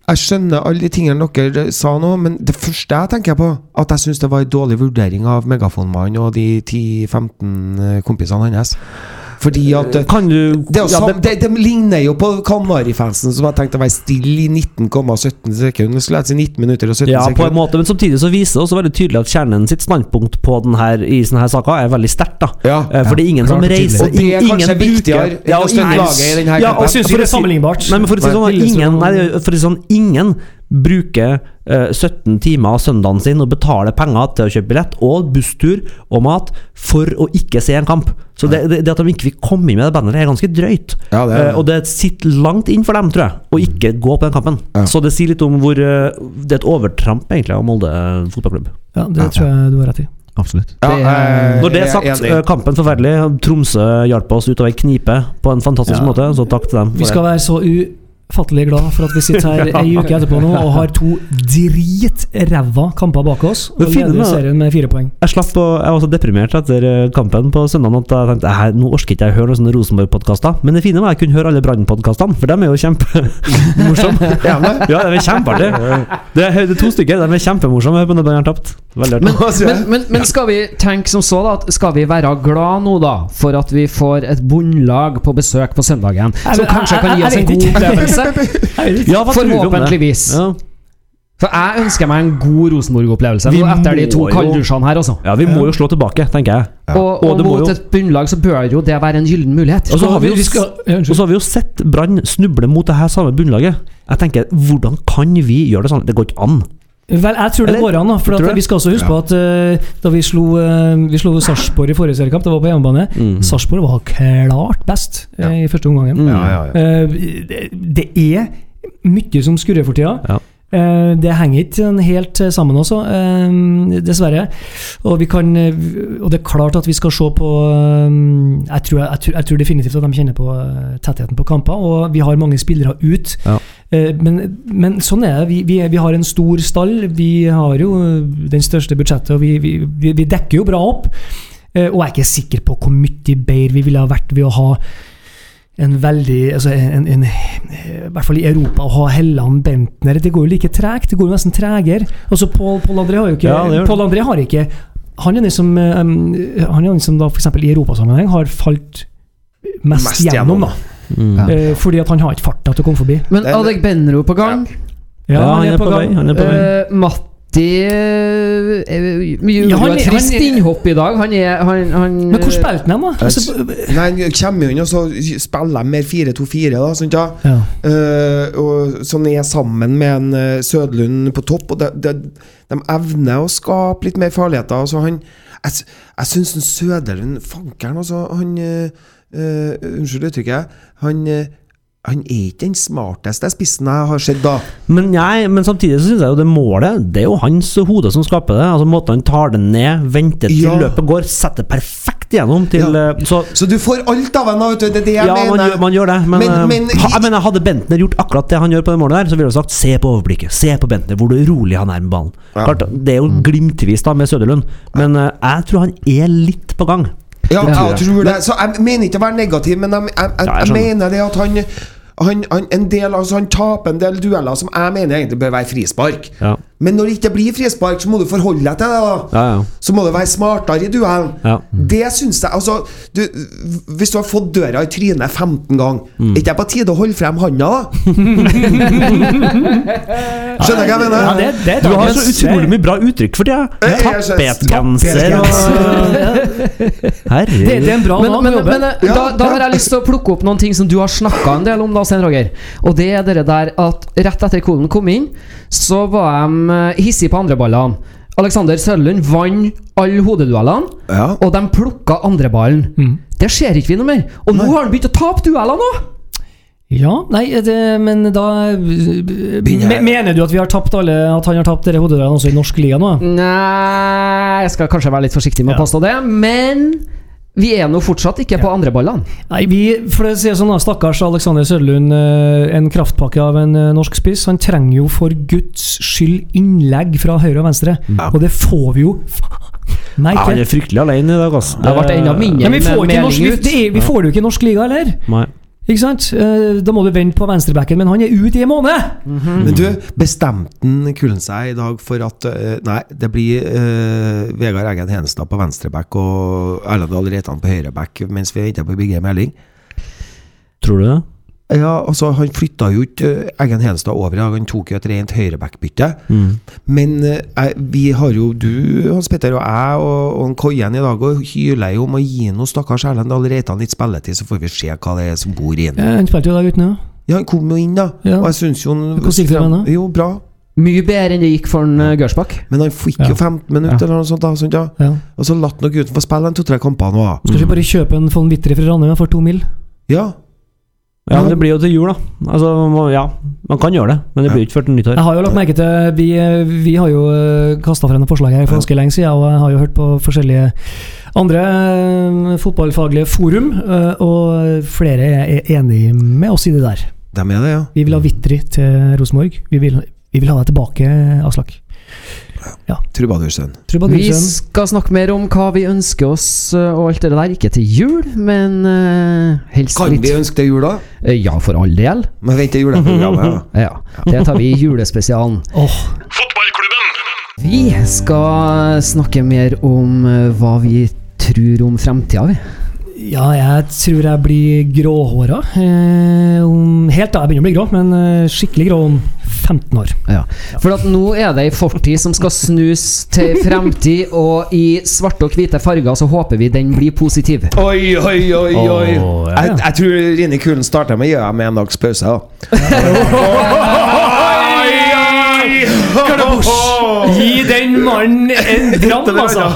jeg skjønner alle de tingene dere sa nå, men det første jeg tenker på, at jeg syns det var en dårlig vurdering av Megafonmannen og de 10-15 kompisene hans. Fordi at eh, Kan du det, er ja, sam, det, det ligner jo på Kanarifansen som har tenkt å være stille i 19,17 sekunder. Skulle jeg si 19 minutter og 17 Ja, på en måte, men samtidig så viser det også veldig tydelig at kjernen sitt standpunkt på den her, i sånne her saker er veldig sterkt. da Ja, Eh, For det er ingen klart som reiser Og det er ingen kanskje viktigere enn Ja, å og støtte laget i denne Ja, og kampen. Jeg syns ikke det er sammenlignbart. Nei, men for å si sånn, ingen, nei, for å si sånn, ingen bruker eh, 17 timer av søndagen sin og betaler penger til å kjøpe billett og busstur og mat for å ikke se en kamp. Så det, det, det at de ikke vil komme inn med det banneret, er ganske drøyt. Ja, det er- Eh, og det sitter langt inn for dem, tror jeg, å ikke gå på den kampen. Ja. Så det sier litt om hvor eh, Det er et overtramp, egentlig, av Molde eh, fotballklubb. Ja, det tror jeg du har rett i. Absolutt. Ja, Det er- Når det er sagt, eh, kampen forferdelig. Tromsø hjalp oss ut av ei knipe på en fantastisk Ja. måte, så takk til dem. Vi skal være så u fattelig glad for at vi sitter her ei uke etterpå nå og har to dritræva kamper bak oss. Og Det leder med- serien med fire poeng. Jeg slapp å, jeg var så deprimert etter eh, kampen på søndag at jeg tenkte "Æ, nå orker ikke jeg høre noen sånne Rosenborg-podkaster. Men det fine var at jeg kunne høre alle Brann-podkastene, for de er jo kjempemorsomme. ja, de er kjempeartige. Det er, det er to stykker, de er kjempemorsomme. Men Brann har tapt. Veldig artig. Men, men, men, men skal vi tenke som så, da? At skal vi være glad nå, da, for at vi får et bunnlag på besøk på søndagen? Som kanskje kan gi oss en god opplevelse? Ja, hva tror du om det? Forhåpentligvis. Ja. For jeg ønsker meg en god Rosenborg-opplevelse Vi etter de to må jo- kalddusjene her, Også. ja, vi må jo slå tilbake, tenker jeg. Og, Og og det må mot jo- et bunnlag så bør jo det være en gyllen mulighet. Og så har vi jo, Vi skal- ja, unnskyld. og så har vi jo sett Brann snuble mot det her samme bunnlaget. Jeg tenker, hvordan kan vi gjøre det sånn? Det går ikke an. Vel, jeg tror det går an. For at vi skal også huske på at uh, da vi slo, uh, vi slo Sarpsborg i forrige seriekamp, det var på hjemmebane Mm. Sarpsborg var klart best eh, i første omgang. Mm. Ja, ja, ja. Eh, det, det er mye som skurrer for tida. Ja. Eh, det henger ikke sånn helt sammen også, dessverre. Og, vi kan, og det er klart at vi skal se på jeg, tror, jeg, tror, jeg tror definitivt at de kjenner på tettheten på kamper, og vi har mange spillere ut. Eh, men, men sånn er det. Vi, vi, vi har en stor stall. Vi har jo den største budsjettet, og vi, vi, dekker jo bra opp. Eh, og jeg er ikke sikker på hvor mye bedre vi ville ha vært ved å ha en veldig altså en, en, I hvert fall i Europa, å ha Helland Bentner Det går jo like tregt. Det går jo nesten tregere. Altså, Pål André har jo ikke Ja. Pål André har ikke Han er den som, um, han er den som da for i europasammenheng har falt mest, Mest gjennom. da Mm. Eh, Fordi at han har ikke farta til å komme forbi. Men er- Adek Benro på gang. Ja, han er på gang. Han er på vei. Eh, Matti uh, Matt det han mye ja, er- han trist innhopp i dag. Han er han, han, Men hvor spilte han, da? Altså, Nei, Han kommer jo inn og så spiller de mer 4-2-4, da. Sant, ja? ja. Eh, og Som er sammen med en eh, Sødlund på topp. Og det, det, de evner å skape litt mer farligheter. Altså han, jeg jeg syns Sødlund Fankeren, altså. Han eh, eh, Unnskyld uttrykket. Han, eh, han er ikke den smarteste spissen jeg har sett da. Men, jeg, men samtidig så syns jeg jo det målet Det er jo hans hode som skaper det. Altså Måten han tar det ned, venter til Ja. løpet går, setter perfekt gjennom til Ja. eh, Så Så du får alt av ham, vet du. Det er det jeg ja, man gjør, man gjør det, men, Men- men- ha, jeg mener, hadde Bentner gjort akkurat det han gjør på det målet der, så ville jeg sagt se på overblikket, se på Bentner, hvor rolig han er med ballen. Ja. Klart, det er jo glimtvis da med Søderlund, men jeg tror han er litt på gang. Ja, jeg jeg. tror det. Så jeg mener ikke å være negativ, men jeg, jeg, jeg, jeg jeg mener det at han, han, han En del Altså Han taper en del dueller som jeg mener egentlig bør være frispark. Ja, Men når det ikke blir frispark, så må du forholde deg til det. da ja. ja. Så må du være smartere i duellen. Ja. Det syns jeg Altså du, Hvis du har fått døra i trynet 15 ganger, Mm. er ikke det på tide å holde frem handa, da? Skjønner du hva jeg mener? Ja, det, det Du har så utrolig mye bra uttrykk for det. Tapetgenser jeg- Tappetgenser og Herregud. det, det er en bra Men, men, jobben. men eh, da, da har jeg lyst til å plukke opp noen ting som du har snakka en del om, da, Stein Roger. Og det er det der at rett etter Kolen kom inn, så var de eh, hissige på andreballene. Alexander Søderlund vant alle hodeduellene, Ja. og de plukka andreballen. Mm. Det ser ikke vi noe mer. Og nå har han begynt å tape dueller nå! Ja, nei, det, men da me, Mener du at vi har tapt alle At han har tapt dere hodeduellene også i norsk liga nå? Nei, jeg skal kanskje være litt forsiktig med å Ja. påstå det, men vi er nå fortsatt ikke på andreballene. Nei, vi, for å si det sånn da, Stakkars Alexander Søderlund, eh, en kraftpakke av en eh, norsk spiss. Han trenger jo for guds skyld innlegg fra høyre og venstre, og det får vi jo Nei, ikke. Ja, han er fryktelig alene i dag, altså. Det ble enda mindre Men vi får, med ikke norsk, melding ut. det er, vi får det jo ikke i norsk liga heller. Nei. Ikke sant? Eh, Da må du vente på venstrebacken, men han er ute i en måned! Men du, bestemte Kullen seg i dag for at eh, Nei, det blir uh, Vegard Eggen Henestad på venstreback og Erlend Dahl Reitan på høyreback mens vi venter på Birger Meling. Tror du det? Ja, altså Han flytta jo ikke eh, Eggen Henestad over han tok jo et rent høyrebackbytte. Mm. Men eh, vi har jo du, Hans Petter og jeg og, og en Koien i dag og hyler jo om å gi noe stakkars Erlend Dahl Reitan litt spilletid, så får vi se hva det er som bor i ham. Eh, Han spilte jo da uten, ja. Ja, han kom jo inn, da. Ja. Og jeg syns jo han- Hvordan gikk det med ham? Jo, bra. Mye bedre enn det gikk for en, uh, Gørsbakk. Men han fikk Ja. jo 15 minutter eller noe sånt. da sånt, ja. ja. Og så latt nok gutten få spille en to-tre kamper nå. da. Skal ikke bare kjøpe en von Witter fra Ranheim for to mil? Ja. Ja, men det blir jo til jul, da. Altså, ja, man kan gjøre det, men det blir ikke før til nyttår. Jeg har jo lagt merke til Vi, vi har jo kasta frem et forslag her for ganske lenge siden, og jeg har jo hørt på forskjellige andre eh, fotballfaglige forum, eh, og flere er enig med oss i det der. De er det, ja. Vi vil ha Vitri til Rosenborg. Vi vi vil ha deg tilbake, Aslak. Trubadursen. Vi skal snakke mer om hva vi ønsker oss eh, og alt det der. Ikke til jul, men uh, helst Kan litt vi ønske til jul, da? Eh, Ja, for all del. Men vent til juleprogrammet. ja. Ja, Det tar vi i julespesialen. Åh, Vi skal snakke mer om hva vi tror om fremtida, vi. ja, jeg tror jeg blir gråhåra. Eh, helt da, jeg begynner å bli grå, men skikkelig grå om 15 år. Ja. For at nå er det ei fortid som skal snus til fremtid, og i svarte og hvite farger så håper vi den blir positiv. Oi, oi, oi, oi. Oh, ja. Jeg, jeg tror Rini Kulen starter med å gjøre med en dags pause. da. Gi den mannen en dram, altså!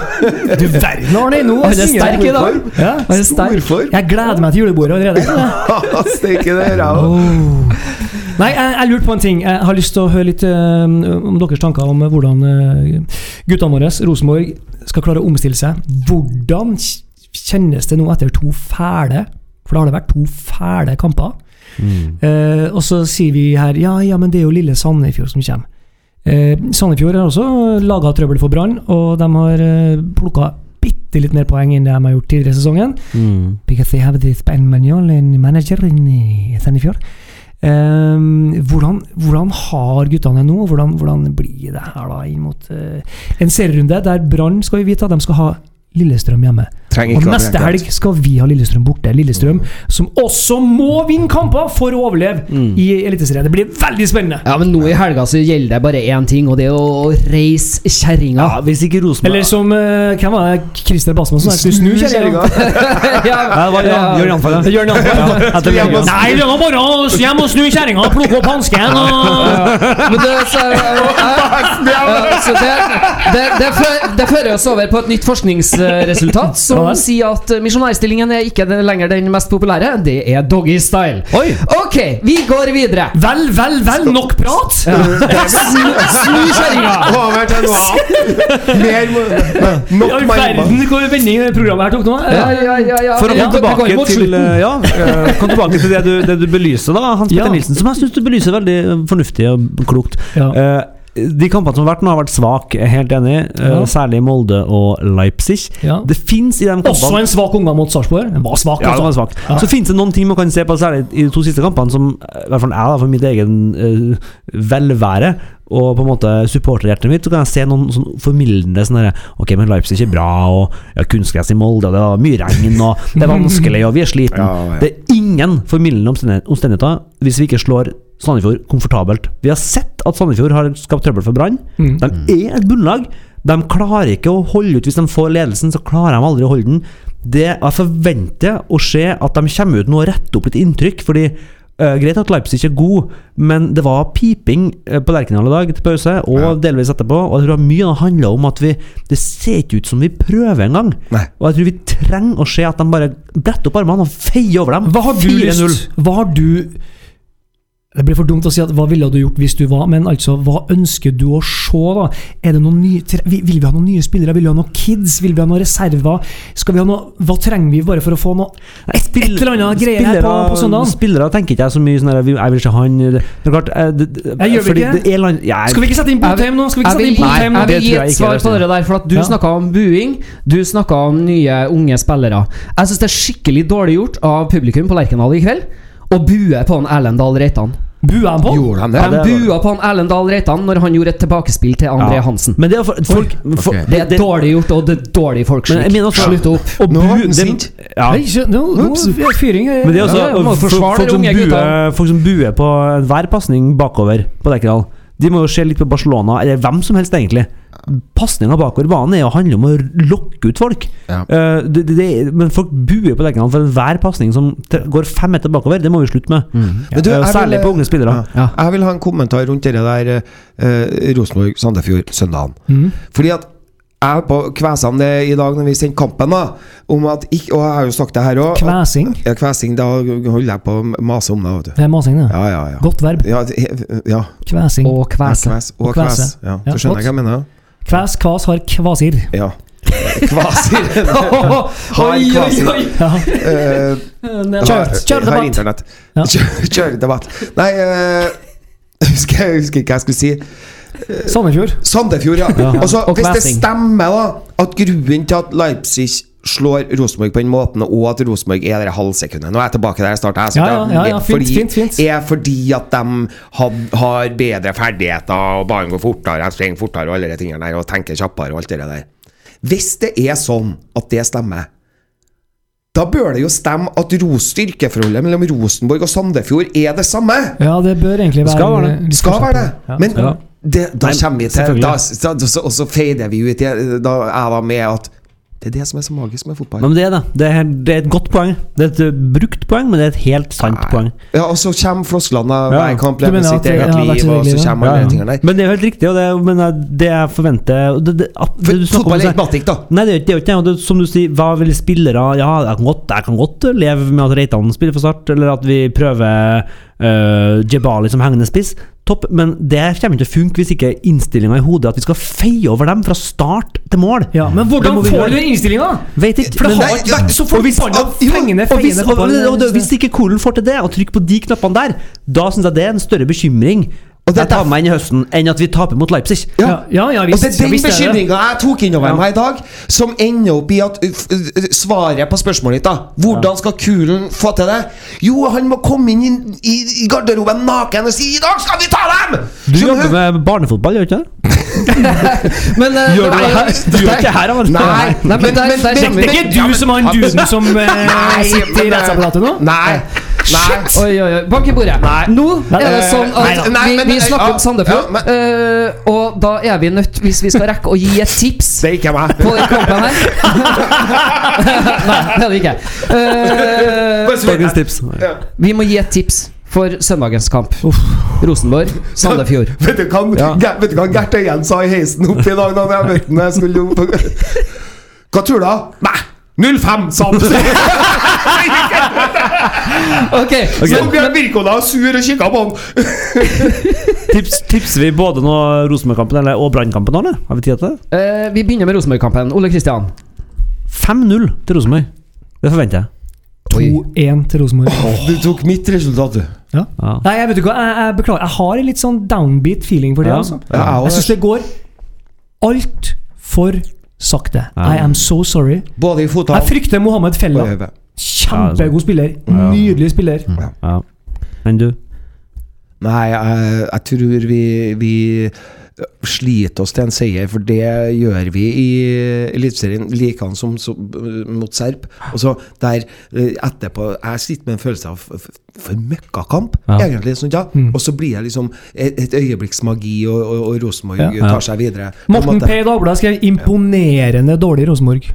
Du verden, Arne. Nå Han er sterk jeg. i dag. Ja. Er sterk. Jeg gleder meg til julebordet allerede. Steike det, ræva. Oh. Nei, jeg, jeg lurte på en ting. Jeg har lyst til å høre litt øh, om deres tanker om hvordan øh, guttene våre, Rosenborg, skal klare å omstille seg. Hvordan kjennes det nå etter to fæle For da har det vært to fæle kamper. Eh, og så sier vi her ja, ja, men det er jo lille Sandefjord som kommer. Eh, Sandefjord har også laga trøbbel for Brann, og de har eh, plukka bitte litt mer poeng enn det de har gjort tidligere i sesongen. Mm. Because they have this manager in Sandefjord. Ehm, hvordan, hvordan har guttene det nå? Hvordan, hvordan blir det her da inn mot eh, en serierunde der Brann skal vi vite at de skal ha Lillestrøm hjemme. Trenger Og neste helg skal vi ha Lillestrøm borte. Lillestrøm som også må vinne kamper for å overleve i Eliteserien. Det blir veldig spennende. Ja, men nå i helga så gjelder det bare én ting, og det er å reise kjerringa. Ja, hvis ikke Rosenborg Eller som eh, Hvem var det? Christer Basman som sa snu kjerringa. ja, det var ja, Jørn Janfar, ja. Jørn Janfar. Nei, det var bare å hjem og snu kjerringa og plukke opp hansken og det, så, det, det, det, det fører oss over på et nytt forskningsresultat som Ja vel. sier at misjonærstillingen er ikke den- lenger den mest populære. Det er doggy style. Oi! Ok, vi går videre. Vel, vel, vel, nok prat! Snu, snu kjerringa. Over til noe annet. Mer Nok verden hvor vending det programmet her tok nå. Ja, ja, ja, ja. For å komme tilbake til, slutten. eh, ja, kom tilbake til det du, det du belyser, da, Hans Petter Ja. Nilsen, som jeg syns du belyser veldig fornuftig og klokt. Ja. Eh, de kampene som har vært nå, har vært svake, helt enig. eh, Ja. Særlig Molde og Leipzig. Ja. Det fins i de kampene Også en svak omgang mot Sarpsborg. Den var svak, ja, den var altså. svak. Ja. Så finnes det noen ting man kan se på, særlig i de to siste kampene, som eh, i hvert fall jeg, da, for mitt egen uh, velvære og på en måte supporterhjertet mitt, så kan jeg se noen sånn formildende sånn Ok, men Leipzig er bra, og ja, kunstgress i Molde, og det var mye regn, og det er vanskelig, og vi er sliten. Ja, ja. Det er ingen formildende omstendighet- omstendigheter hvis vi ikke slår Sandefjord komfortabelt. Vi har sett at Sandefjord har skapt trøbbel for Brann. Mm. De er et bunnlag. De klarer ikke å holde ut hvis de får ledelsen, så klarer de aldri å holde den. Det Jeg forventer å se at de kommer ut nå og retter opp litt inntrykk, fordi uh, Greit at Leipzig er god, men det var piping eh, på Lerkendal i dag til pause, og Ja. delvis etterpå. Og jeg tror mye av det handler om at vi Det ser ikke ut som vi prøver engang. Og jeg tror vi trenger å se at de bare bretter opp armene og feier over dem. Hva har du 4-0. lyst Hva har du Det blir for dumt å si at hva ville du gjort hvis du var, men altså, hva ønsker du å se, da? Er det noen nye, vil vi ha noen nye spillere? Vil vi ha noen kids? Vil vi ha noen reserver? Skal vi ha noe, hva trenger vi bare for å få noe et, et eller annet greier her på, på søndagen? Spillere tenker ikke jeg så mye sånn her Jeg vil ikke ha han Det er klart eh, det, det, Jeg gjør fordi ikke? det er land, jeg, Skal vi ikke sette inn Botheim nå? Skal vi ikke sette inn Botheim nå? jeg vil gi et svar på det der, for at du Ja. snakka om buing. Du snakka om nye, unge spillere. Jeg syns det er skikkelig dårlig gjort av publikum på Lerkendal i kveld å bue på en Erlend Dahl Reitan. Buer han på? Gjorde han det? De er bua på en Erlend Dahl Reitan når han gjorde et tilbakespill til André Ja. Hansen. Men det er for, folk for, okay. Det er dårlig gjort, og det er dårlig folkskikk. Slutt opp. og Nå var han sint. Ja. Nå, nå er fyring Men det er også Ja, folk, folk, som bue buer, folk som buer på enhver pasning bakover på Dekkedal, De må jo se litt på Barcelona, eller hvem som helst, egentlig. Pasninga bakover banen er å handle om å lokke ut folk. Ja. Uh, det, det, det, men folk buer på Lerkendal for enhver pasning som går fem meter bakover. Det må vi slutte med. Men du, Eh, Særlig vil- på unge spillere. Ja. Jeg vil ha en kommentar rundt det der uh, Rosenborg-Sandefjord-søndagen. Mm. Fordi at jeg er på kvesan det i dag når vi sendte kampen, da. Om at ikke, og jeg har jo sagt det her òg. Kvesing? Ja, kvesing. Da holder jeg på å mase om det, vet du. Det er masing, det. Ja, ja, ja. Godt verb. Ja, ja. Kvesing. Og ja kves. Og Og kvese. kves. Ja. så skjønner jeg hva jeg mener? Kves, kvas har kvasir. Ja. Kvasir. Har kvasir. oi! Uh, Kjør, kjør Har debatt! internett. Ja. Kjør debatt. Nei, uh, husker jeg husker ikke hva jeg skulle si. Sandefjord. Sandefjord, ja. Ja. Altså, Og hvis det stemmer da at grunnen til at Leipzig slår Rosenborg på den måten, og at Rosenborg er det halvsekundet Nå er jeg tilbake der jeg starta. Ja, ja, ja, ja, fint, fordi, fint, fint. Er fordi at de had, har bedre ferdigheter, og ballen går fortere, de springer fortere og alle de tingene der, og tenker kjappere og alt det der. Hvis det er sånn at det stemmer, da bør det jo stemme at styrkeforholdet mellom Rosenborg og Sandefjord er det samme! Ja, det bør egentlig være Skal være det. Skal være det. Ja, Men det. da kommer vi til da, da, så- Og så fader vi ut i Da jeg var med at Det er det som er så magisk med fotball. Men det er det. Det er, det er et godt poeng. Det er et uh, brukt poeng, men det er et helt sant Nei. poeng. Ja, Og så kommer Flosklanda, Ja. hver kamp lever sitt eget ja, liv, og så kommer alle ja. de tingene der. Men det er helt riktig, og det, men uh, det jeg forventer det, det, at, For, du fotball er ikke matikk, da. Nei, det er jo ikke det. Som du sier, hva vil spillere Ja, jeg kan godt, jeg kan godt leve med at Reitan spiller for Start, eller at vi prøver uh, Jebali som hengende spiss. Topp, men det kommer ikke til å funke hvis ikke innstillinga i hodet at vi skal feie over dem fra start til mål. Ja, men hvordan får gjøre. du den innstillinga? Vet ikke. For det har ikke vært så forbanna fengende, og fengende hvis ikke Kolen får til det, og trykker på de knappene der, da syns jeg det er en større bekymring Og det jeg tar meg inn i høsten enn at vi taper mot Leipzig. Ja, ja, ja Og det er den visst bekymringa jeg tok innover Ja. meg i dag, som ender opp i at uh, f- uh, svaret på spørsmålet ditt, da Hvordan skal Kulen få til det? Jo, han må komme inn i, i, i garderoben naken og si 'I dag skal vi ta dem!' Du Skjønner jobber med barnefotball, gjør du ikke det? Men uh, Gjør du det her? Du gjør ikke her, altså. Nei, Nei, men der- der Det kommer er ikke du som har en duden som uh, Nei, sitter i rettsapparatet nå? Nei. Nei. Oi, oi, oi. Bank i bordet. Nei. Nå er det Eh, sånn at nei, vi, men- vi snakker om Sandefjord, ja, eh, og da er vi nødt, hvis vi skal rekke å gi et tips Det er ikke meg. på den kampen her Nei, det er det ikke. Uh, Dagens tips. Ja. vi må gi et tips for søndagens kamp. Rosenborg, Sandefjord. Vet du hva Ja. Vet du hva Gert Øyen sa i heisen opp i dag da jeg møtte ham? Jeg skulle Hva tror du? da? Nei! 05, sa han! Ok, Så Bjørn Wirkola sur og kikka på han. Tips, tipser vi både nå Rosenborg-kampen og Brannkampen eller? Har vi tid til det? eh, Vi begynner med Rosenborg-kampen. Ole Kristian. 5-0 til Rosenborg. Det forventer jeg. 2-1 til Rosenborg. Du tok mitt resultat, du. Ja. Nei, jeg vet ikke hva, jeg, jeg beklager. Jeg har en litt sånn downbeat feeling for det. Ja. altså Ja, jeg syns det går altfor sakte. Ja. I am so sorry. Både i Jeg frykter Mohammed Fella. Kjempegod spiller. Nydelig spiller. ja. Men du? Nei, jeg, jeg tror vi, vi sliter oss til en seier, for det gjør vi i Eliteserien. Likedan som, så, mot Serp. Og så der eh, etterpå Jeg sitter med en følelse av for møkkakamp, Ja. egentlig. Sånn, ja. Og så blir jeg liksom et, et øyeblikks magi, og, og, og Rosenborg Ja. Ja. tar seg videre. Morten. P. Dagbladet skrev 'imponerende dårlig Rosenborg'.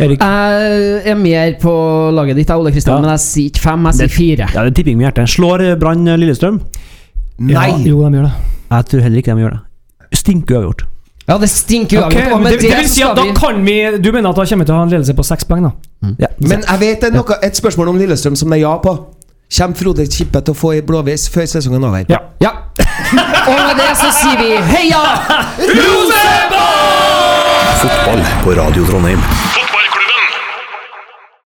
Erik? Jeg er mer på laget ditt, Ole Kristian, Ja. men jeg sier ikke fem, jeg sier fire. Ja, det er tipping med hjertet. Slår Brann Lillestrøm? Nei! Ja, jo, de gjør det. Jeg tror heller ikke de gjør det. Stinker uavgjort. Ja, det stinker uavgjort. Okay, det, det, det vil si at da kan vi Du mener at da kommer vi til å ha en ledelse på seks poeng, da? Ja. Men jeg vet det er noe, et spørsmål om Lillestrøm som det er ja på. Kommer Frode Kippe til å få ei blåveis før sesongen er over? Ja. Ja. Og med det så sier vi heia! Fotball på Radio Trondheim.